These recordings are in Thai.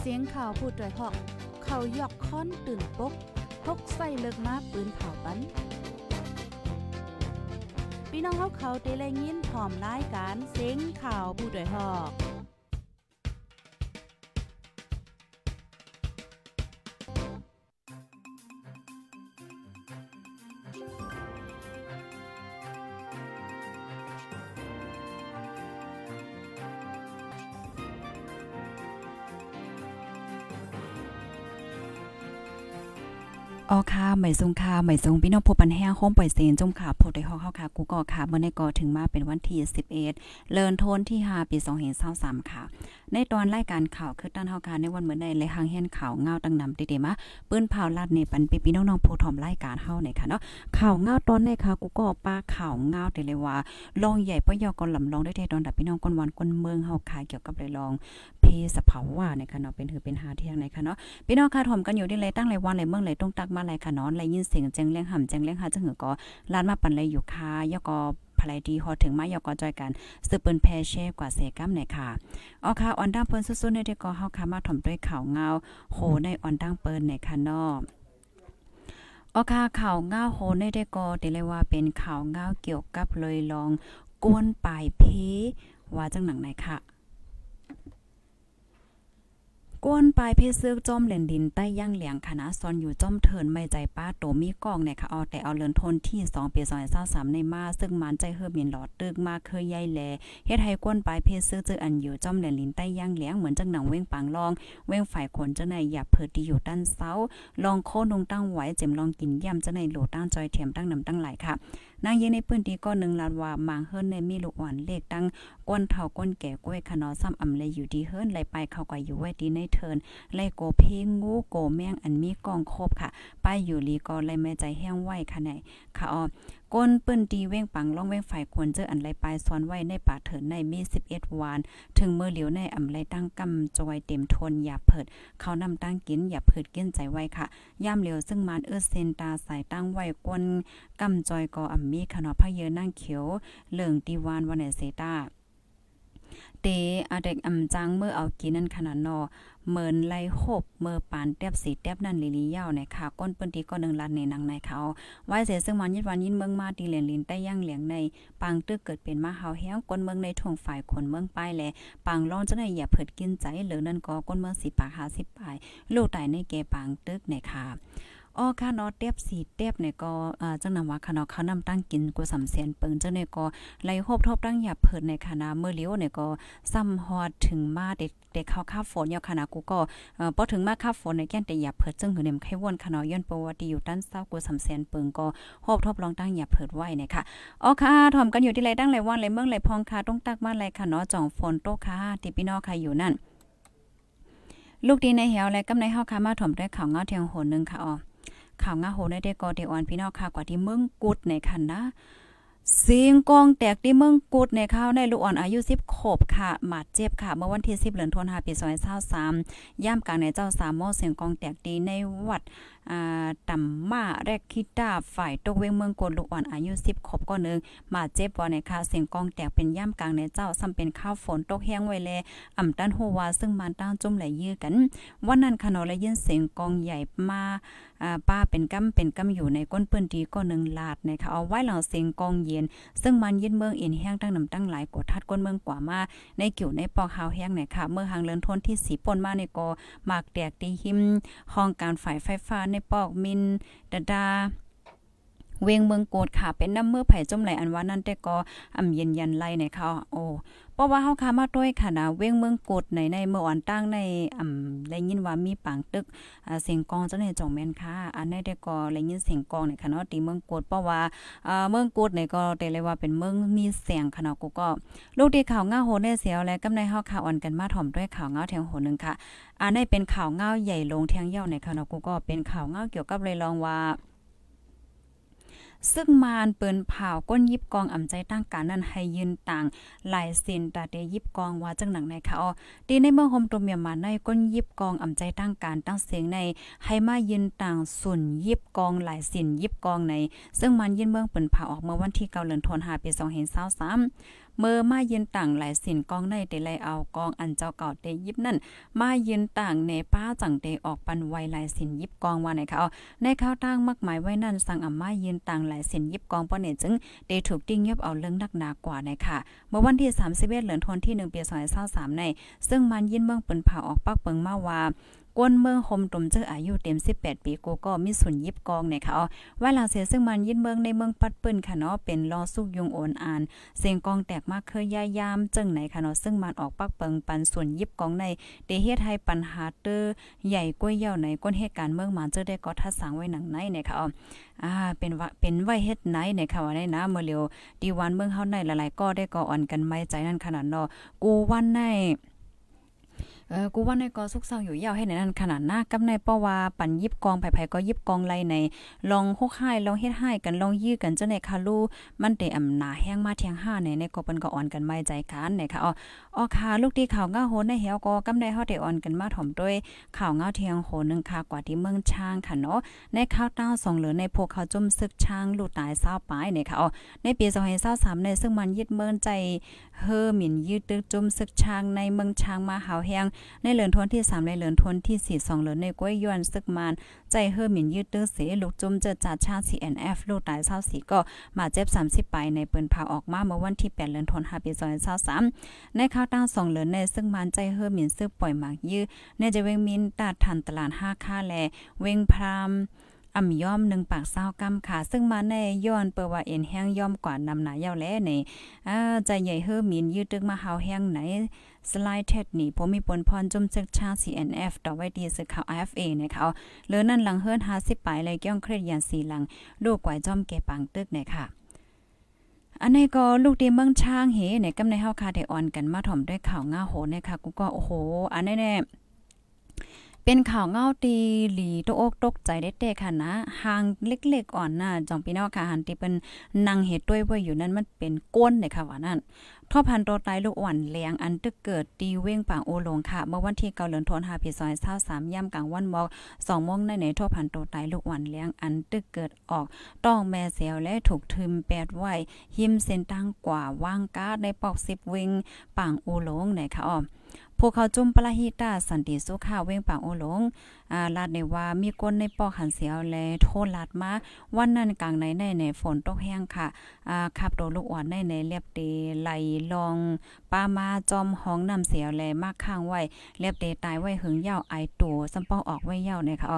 เสียงข่าวผู้ด้วยหอก เขายอกค้อนตื่นปกพกใส่เลิกมาปืนเผาปันพี่น้องเขาเขาได้แลยินพร้อมรายการเสียงข่าวผู้ด้วยหอก อ๋อค่ะหมายทรงค่ะหมายทรงพี่น้องผู้ปันแห้งโฮมปล่อยเสียงจมค่ะผู้ใดฮอกเฮาค่ะ กูก็ค่ะ เมื่อในก็ถึงมาเป็นวันที่11เลินโทนที่5ปี2023ค่ะ ในตอนรายการข่าวคือตั้นเฮาค่ะในวันเหมือนในเลยหางเฮียนข่าวเงาตั้งนำติเดมาปืนเผาลาดในปันปีพี่น้องๆผู้ถ่อมรายการเฮาเนี่ยค่ะเนาะข่าวเงาตอนในค่ะ กูก็ป้าข่าวเงาแต่เลยว่าลองใหญ่ปยอกลำลองได้เทตอนดับพี่น้องคนวันคนเมืองเฮาค่ะเกี่ยวกับเลยลองเพสภาวะเนี่ยค่ะเนาะเป็นถือเป็นหาเที่ยงในค่ะเนาะพี่น้องค่ะถอมกันอยู่ที่เลยตั้งเลยวันเลยเมืองเลยต้องตักมาเลยค่ะนอนเลยยินเสียงแจ้งเลี้ยงห่ำแจ้งเลี้ยงหาจังหือก็ลานมาปันเลอยู่ค่ะยอก็ภายดีฮอถึงมายอก็จอยกันสืบเปิ้นแพเช่กว่าเสกัมในค่ะอ๋อค่ะออนดังเปิ้นสุดๆในที่ก็เฮาค่ะมาถ่อมด้วยข่าวเงาโหในออนดังเปิ้นในค่ะนาะออค่ะข่าวเงาโหในได้ก็เดเลยว่าเป็นข่าวเงาเกี่ยวกับเลยลองกวนปลายเพว่าจังหนังไหนค่ะ ก้นปลายเพซึกจอมเหลนดินใต้ย่างเหลียงคณะซอนอยู่จอมเถินไม่ใจป้าโตมีกองเนี่ยค่ะเอาแต่เอาเลินทนที่2ปี2023ในมาซึ่งมันใจเฮือบยินหลอดตึกมาเคยใหญ่แลเฮ็ดให้ก้นปลายเพซึกเจออันอยู่จอมเหลนดินใต้ย่างเหลียงเหมือนจังหนังเว้งปางลอง เว้งฝ่ายคนจังในอย่าเพิดที่อยู่ด้านเซาลองโคนงตั้งไหวเจ็มลองกินย่ำจังในโหลตั้งจอยเทียมตั้งนำตั้งหลายค่ะ นางยิงในพื้นที่ก็หนึ่งลานว่ามังเฮิรนในมีลูกอ่อนเลขตั้งก้นเท่าก้นแก่กล้วยขนอซ้ำอำเลยอยู่ดีเฮิรนไหลไปเข้าก็อยู่ไว้ดีในเทินไลโกเพงงูโกแมงอันมีกองครบค่ะ ป้ายอยู่ลีก็ไลแม่ใจแห้งไหวค่ะไหนค่ะอ๋อ ก้นปื้นดีเว้งปังล่องเว้งฝ่ายควรเจออันไรปลายซ้อนไว้ในป่าเถินในมี 11 วาน ถึงเมื่อเหลียวในอำไรตั้งกำจอยเต็มทนอย่าเพิด เขานำตั้งกินอย่าเพิดเกินใจไว้ค่ะย่ามเหลียวซึ่งมานเอื้อเซนตาสายตั้งไว้ก้นกำจอยกออำมีขนอพะเยอนั่งเขียวเหลืองตีวานวันเนเซตา เตอเด็กอำจังเมื่อเอากินนั่นขนาดนอเหมือนไล่หบเมื่อปานเตียบสีเตียบนั่นลิลียาวในค่ะก้นปืนตีก็หนึ่งลัดในนังในเขาไว้เสียซึ่งมันยิดวันยินเมืองมาตีเหรียญลินใต้ย่างเหลียงในปางตึกเกิดเป็นมาเฮาแห้งก้นเมืองในทงฝ่ายคนเมืองป้ายแลปางร้อนจะได้อย่าเผิดกินใจหรือนั่นก็ก้นเมืองสิปากหาสิปลายลูกไตในเกปางตึกในค่ะ อ๋อค่ะเนาะเตียบสีเตียบเนี่ยก็อ่าจังนำว่าค่ะเนาะเขานำตั้งกินกูสำเสียนเปิงจังเนี่ยก็ไหลโฮบทบตั้งหยับเผิดในคณะเมื่อเลี้ยวเนี่ยก็ซ้ำฮอดถึงมาเด็กเด็กเข้าคาฝนยาวคณะกูก็เอ่อพอถึงมาคาฝนในแก่นแต่หยับเผิดจึงหือเนี่ยไข้วนคณะย้อนประวัติอยู่ด้านเศร้ากูสำเสียนเปิงก็โฮบทบลองตั้งหยับเผิดไว้เนี่ยค่ะอ๋อค่ะถ่อมกันอยู่ที่ไรตั้งไรว่างไรเมืองไรพองค่ะต้องตักมาไรค่ะเนาะจ่องฝนโตค่ะที่พี่น้องค่ะอยู่นั่นลูกดีในเหวและกำในเฮาค่ะมาถ่อมด้วยข่าวเงาเทียงโหนึงค่ะอ๋อ ข่าวงาโหในเดกอเดออนพี่น้องค่ะกว่าที่เมืองกุดในคันนะเสียงกองแตกที่เมืองกุดในข้าวในลูกอ่อนอายุ 10 ขบค่ะหมาดเจ็บค่ะ เมื่อวันที่ 10เดือนธันวาคมปี2023ย่ามกลางในเจ้าสามโมเสียงกองแตกดีในวัดอ่าตำมาแรกคิดาฝ่ายตกเวงเมืองโกดลูกอ่อนอายุ 10 ขบก็นึงมาเจ็บบ่ในค่ะเสียงกองแตกเป็นย่ากลางในเจ้าซ้ำเป็นข้าวฝนตกแห้งไว้แลอ่ำตันโฮวาซึ่งมันตั้งจุ่มไหลยื้อกัน วันนั้นขนอและยินเสียงกองใหญ่มาอ่าป้าเป็นกำเป็นกำอยู่ในก้นเปิ้นดีก็นึงลาดนะคะเอาไว้หลังเสียงกองเย็น ซึ่งมันยินเมืองอินแห้งตั้งน้ำตั้งหลายกดทัดก้นเมืองกว่ามาในกิ่วในปอกหาวแห้งเนี่ยค่ะเมื่อหางเลินทนที่สีป่นมาในกอหมากแตกตีหิมห้องการฝ่ายไฟฟ้าในปอกมินดาดา เวียงเมืองโกดค่ะ เป็นน้ำเมื่อไผ่จมไหลอันว่านั่นแต่ก็อ่ำเย็นยันไล่ในเขาโอ้เพราะว่าเฮาคามาด้วยค่ะนะเวียงเมืองโกดในในเมื่อวันตั้งในอ่ำได้ยินว่ามีปางตึกอ่าเสียงกองเจังได๋จงแม่นค่ะ อันนี้ได้ก็ได้ยินเสียงกองในค่ะเนาะตีเมืองโกดเพราะว่าอ่าเมืองโกดนี่ก็ได้เลยว่าเป็นเมืองมีเสียงค่ะเนาะกูก็ลูกที่ข่าวเงาโหได้เสียวและกำในเฮาข่าวอ่อนกันมาถ่อมด้วยข่าวเงาแทงโหนึงค่ะอันนี้เป็นข่าวเงาใหญ่ลงเทียงเย่าในค่ะเนาะกูก็เป็นข่าวเงาเกี่ยวกับเลยลองว่า ซึ่งมานเปิ้นเผาก้นยิบกองอ่ำใจตั้งการนั้นให้ยืนต่างหลายเซนตาเตยิบกองว่าจังหนังในค่ะอ๋อตีในเมืองโฮมตัวเมียมาในก้นยิบกองอ่ำใจตั้งการตั้งเสียงในให้มายืนต่างส่วนยิบกองหลายสินยิบกองใน ซึ่งมันยืนเมืองเปิ้นเผาออกเมื่อวันที่9เดือนธันวาคมปี2023เศร้าสามื่อมายืนต่างหลายสินกองในเตไลเอากองอันเจ้าเก่าเตยิบนั่น มายืนต่างในป้าจังเตออกปันไวหลายสินยิบกองว่าไหนคะในข้าวตั้งมักหมายไว้นั่นสั่งอ่ำมายืนต่างหลายสินยิบกองป้อเนี่ยจึงเตถูกติ้งยบเอาเรื่องนักหนากว่าในค่ะ เมื่อวันที่31เหลือนทนที่1ปี2023ใน ซึ่งมันยินเมืองปืนผ่าออกปักเปิงมาว่ากวนเมืองหมตุ่มเจออายุเต็ม 18 ปีกูก็มีส่วนยิบกองเนี่ยค่ะว่าหลังเสียซึ่งมันยินเมืองในเมืองปัดปืนค่ะเนาะเป็นลอสุกยุงโอนอ่าน เสียงกองแตกมากเคยย่ายามจึงไหนค่ะเนาะซึ่งมันออกปักเปิงปันส่วนยิบกองในเตเฮ็ดให้ปัญหาเตอใหญ่กล้วยเย่าในก้นเหตุการณ์เมืองมันเจอได้ก็ทัดสังไว้หนังในเนี่ยค่ะอ่าเป็นว่าเป็นไว้เฮ็ดไหนเนี่ยค่ะว่าได้นะเมื่อเร็วดีวันเมืองเฮาในหลายๆก็ได้ก็อ่อนกันไม่ใจนั่นขนาดเนาะกูวันใน เออกูว่าในก็สุกเศร้าอยู่ยาวให้ในนั้นขนาดหน้ากับในป้อว่าปั่นยิบกองไผๆก็ยิบกองไลใน ลองฮกให้ลองเฮ็ดให้กันลองยื้อกันเจ้าในคาลูมันเตอำหนาแห้งมาเทียงห้าในในก็เปิ้นก็อ่อนกันไม่ใจกันในค่ะอ๋ออ๋อค่ะลูกที่ข่าวง้าโหนในเหี่ยวก็กำได้เฮาได้อ่อนกันมาถ่อมด้วยข่าวง้าเทียงโหนึงค่ะกว่าที่เมืองช้างค่ะเนาะในข้าวต้าสองเหลือในพวกเขาจุ่มซึกช้างลูกตายเศร้าปายในค่ะอ๋อในปี2023ในซึ่งมันยึดเมินใจเฮอหมิ่นยืดตึกจุ่มซึกช้างในเมืองช้างมาหาวแหงในเหลือนทนที่3ในเหลือนทนที่4 2เหลือนในก้วยยวนซึกมานใจเฮอหมิ่นยืดตึกเสลูกจุ่มเจอจัดชาติ CNF ลูกตาย24ก็มาเจ็บ 30 ไปในปืนพาออกมาเมื่อวันที่8เหลือนทน5ปี2023ในข้าวตั้ง2เหลือนในซึ่งมันใจเฮอหมิ่นซึกปล่อยหมากยื้อในจะเวงมินตัดทันตลาด5ค่าแลเวงพรามอ่ำย่อมหนึ่งปากเศร้ากำค่ะ ซึ่งมาในย้อนเปิว่าเอ็นแห้งย่อมกว่านำหนาเย้าแลในใจใหญ่เฮอมินยืดตึกมาเฮาแห้งไหน สไลด์เท็ดนี่ผมมีปนพรจุ่มซึกชา CNF ต่อไว้ดีสึกข่าว IFA นะคะเลือนั่นหลังเฮิร์น50ปลายเลยเกี่ยงเครียดยันสีหลังลูกกวายจอมเกปังตึกเนี่ยค่ะอันนี้ก็ลูกดีเมืองช้างเฮเนี่ยกำในเฮาคาได้ออนกันมาถ่อมด้วยข่าวง่าโหนะคะกูก็โอ้โห อันนี้เนี่ย เป็นข่าวเงาตีหลีตกอกตกใจได้แต่ค่ะนะหางเล็กๆอ่อนน่ะจองพี่น้องค่ะหันที่เป็นนางเฮ็ดด้วยว่าอยู่นั้นมันเป็นก้นเลยค่ะว่านั่นท่อพันโตตายลูกอ่อนเลียงอันตึกเกิดตีเว้งปางโอลงค่ะ เมื่อวันที่เกาเหลือนทนหาพีซอยเศร้าสามย่ำกลางวันมอกสองโมงในในท่อพันโตตายลูกอ่อนเลี้ยงอันตึกเกิดออกต้องแม่เสียวและถูกทึมแปดไหวหิมเส้นตั้งกว่าว่างกาในปอกสิบเวงปางโอลงไหนค่ะอ้อม พวกเขาจุ่มปลาฮิตาสันติสุขาเว้งปางโอหลง อ่าลาดในว่ามีคนในปอกหันเสียวแลโทษลาดมาวันนั้นกลางในในในฝนตกแห้งค่ะอ่าขับโตลูกอ่อนในในเรียบเตไหลลองปามาจอมห้องน้ำเสียวแลมากข้างไว้เรียบเตตายไว้หึงยาวไอตัวสำปอออกไว้ยาวเนี่ยค่ะ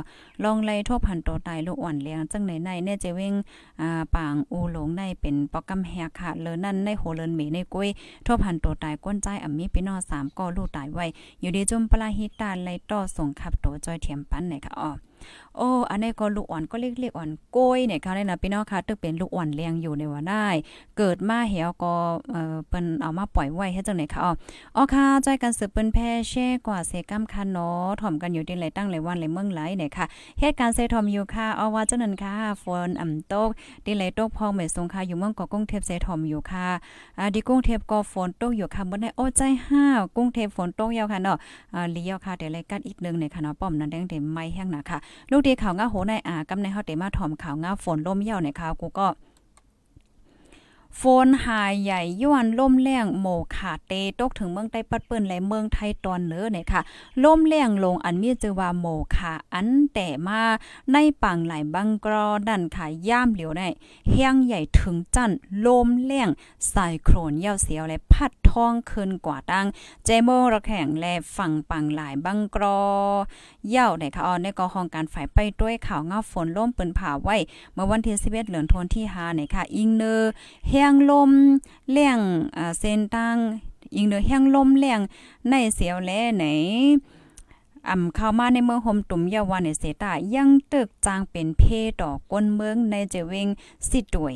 ลองไล่ทั่วพันโตตายลูกอ่อนเลี้ยงจังในในเน่จะเว้งอ่าปางอูหลงในเป็นปอกกำแฮกค่ะเลอนั่นในโหเลินเมในกุ้ยโทั่วพันโตตายก้นใจอ่ำมีพี่น้อง3ก็ลูกตายไว้อยู่ดีจุมปลาฮิตาไลต่อส่งขับโตจอยเทียมปันไหนค่ะอ๋อ โอ้อันนี้ก็ลูกอ่อนก็เล็กๆอ่อนกล้วยเนี่ยค่ะเนี่ยนะพี่น้องค่ะตึกเป็นลูกอ่อนเลี้ยงอยู่ในว่าได้ เกิดมาเหี่ยวก็เอ่อเปิ้นเอามาปล่อยไว้ให้จังไหนค่ะอ๋ออ๋อค่ะใจกันสืบเปิ้นแพ่แช่กว่าเซกัมค่ะเนาะถ่อมกันอยู่ที่ไหลตั้งไหลวันไหลเมืองไหลเนี่ยค่ะเหตุการณ์เซทอมอยู่ค่ะอาว่าจังนั้นค่ะฝนอ่ำตกที่ไหลตกพองไม่สงค่ะอยู่เมืองก็กรุงเทพเซทอมอยู่ค่ะอ่าดิกรุงเทพก็ฝนตกอยู่ค่ะบ่ได้โอ้ใจห้าวกรุงเทพฝนตกยาวค่ะเนาะอ่าลียอค่ะเดี๋ยวรายการอีกนึงเนี่ยค่ะเนาะป้อมนั้นแดงเต็มไม่แห้งนะค่ะลูกดีข่าวง้าโหในอากำในเฮาเตมาถ่อมข่าวง้าฝนลมเหี่ยวในข่าวกูก็ ฝนหายใหญ่ย้อนล่มแรงโมขาเตตกถึงเมืองใต้ปัดเปิ้นและเมืองไทยตอนเหนือเนี่ยค่ะล่มแรงลงอันมีชื่อว่าโมขาอันแต่มาในปังหลายบังกรอดันค่ะย่ามเหลียวได้แห้งใหญ่ถึงจันลมแรงไซโครนเยี่ยวเสียวและพัดท้องขึ้นกว่าตังเจโมระแข่งและฝั่งปังหลายบังกรอเยี่ยวในค่ะออนในกอห้องการฝ่ายไปด้วยข่าวเงาฝนล่มปืนผ่าไว้เมื่อวันที่11เดือนธันวาคมที่5เนี่ยค่ะอิงเนอร์งลมเลี่ยงอ่าเส้นตั้งยิงเดือแห้งลมเลี่ยงในเสียวแลไหนอ่ำเข้ามาในเมืองโฮมตุ่มยาวันในเสตายังตึกจางเป็นเพดอกก้นเมืองในเจวิงสิตวย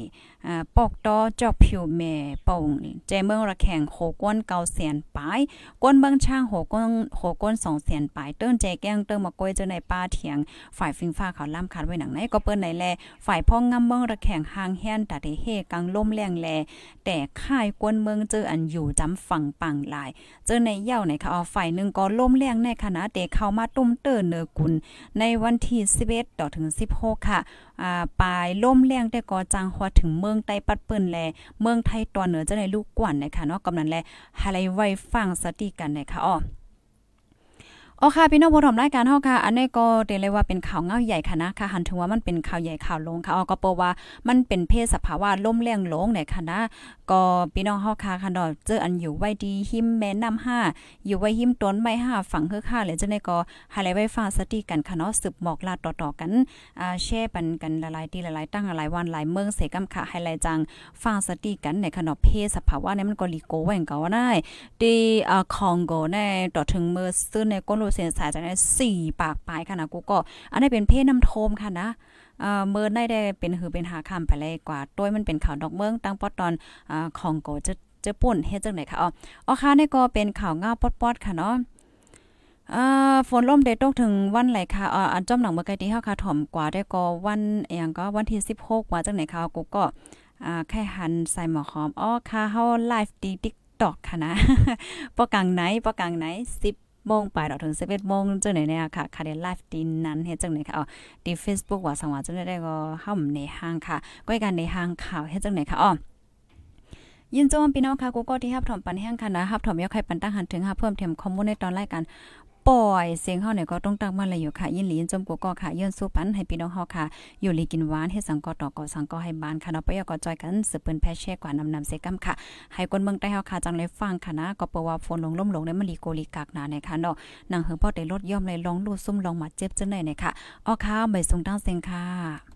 ปอกตอจอกผิวแม่ป่งใจเมืองระแข่งโหก้นเกาเสียนปลายก้นเมืองช่างโหก้นโหก้นสองเสียนปลายเติ้นใจแก้งเติ้งมาก้อยเจอในป้าเถียง ฝ่ายฟิงฟ้าเขาล่ำคัดไว้หนังไหนก็เปิ้นไหนแล ฝ่ายพ่องงำเมืองระแข่งหางแฮนตัดเฮกังล่มแรงแล แต่ค่ายก้นเมืองเจออันอยู่จำฝั่งปังหลาย เจอในเย่าไหนค่ะเอาฝ่ายหนึ่งก็ล่มแรงในคณะเตเข้ามาตุ้มเติ้นเนอกุลในวันที่11ต่อถึง16ค่ะ อ่าปลายล่มแรงแต่ก็จังฮอดถึงเมืององไต้ปัดเปิ้นแลเมืองไทยตอนเหนือจะได้ลูกกวนนะคะเนาะกำนันแลหาไลไว้ฟังสติกันนะคะอ้อ โอค่ะพี่น้องผู้ชมรายการเฮาค่ะ อันนี้ก็เรียกเลยว่าเป็นข่าวเงาใหญ่ค่ะนะค่ะหันถึงว่ามันเป็นข่าวใหญ่ข่าวลงค่ะอ๋อก็เพราะว่ามันเป็นเพศสภาวะล่มแรงลงเนี่ยค่ะนะก็พี่น้องเฮาค่ะค่ะดอกเจออันอยู่ไว้ดีหิมแม่น้ำห้าอยู่ไว้หิมต้นไม้ห้าฝังเฮือค่าเลยจังได๋ก็หาไลไว้ฟังสติกันค่ะเนาะสืบหมอกลาดต่อๆกันอ่าแชร์ปันกันหลายๆที่หลายๆตั้งหลายวันหลายเมืองเสกำค่ะให้หลายจังฟังสติกันในขณะเพศสภาวะเนี่ยมันก็ลีโกแหว่งก็ได้ดีอ่าคองโกในต่อถึงเมือซื้อในก้นเซนสายจังได๋4ปากปลายค่ะนะกูก็ อันนี้เป็นเพศน้ำโทมค่ะนะเอ่อเมินได้ได้เป็นหือเป็นหาคำไปเลยกว่าต้วยมันเป็นข่าวดอกเมืองตั้งปอดตอนอ่าของโกจะจะปุ่นเฮ็ดจังไหนค่ะอ๋ออ๋อค่ะนี่ก็เป็นข่าวง่าปอดๆค่ะเนาะอ่าฝนล่มเดตกถึงวันไหลค่ะอันจอมหนังเมื่อกี้ที่เฮาค่ะถ่อมกว่าได้ก็วันเอหยังก็วันที่ 16ว่าจังไหนค่ะกูก็อ่าแค่หันใส่หมอหอมอ๋อค่ะเฮาไลฟ์ดี TikTok ค่ะนะปอกลางไหนปอกลางไหน10 โมงไปเราถึง11โมงจังไหนเนี่ยค่ะคาเดนไลฟ์ดีนั้นเฮ็ดจังไหนค่ะอ๋อดีเฟซบุ๊กว่าสังวาจังได้ก็เฮามในห้างค่ะก้อยกันในห้างข่าวเฮ็ดจังไหนค่ะอ๋อยินโจมพี่น้องค่ะกูก็ที่รับถอมปันแห้งค่ะนะรับถอมยกไข่ปันตั้งหันถึงหาเพิ่มเติมข้อมูลในตอนรายการ ปล่อยเสียงเฮาเนี่ยก็ต้องตั้งมาเลยอยู่ค่ะ ยินหลียินจมกูก็ค่ะยื่นสู้ปันให้พี่น้องเฮาค่ะ อยู่ลีกินหวานเฮ็ดสังกอต่อก็สังกอให้บ้านค่ะเนาะไปก็จอยกันสืบเปิ้นแพชแช่กว่านำนำเซกัมค่ะ ให้คนเมืองใต้เฮาค่ะจังเลยฟังค่ะนะก็เปว่าฝนลงล่มลงในมันลีโกลีกากหนาในค่ะเนาะนางเฮอพ่อได้ลดย่อมเลยลองลูดซุ่มลองมาเจ็บจังได๋เนี่ยค่ะอ้อค่ะใบส่งตั้งเสียงค่ะ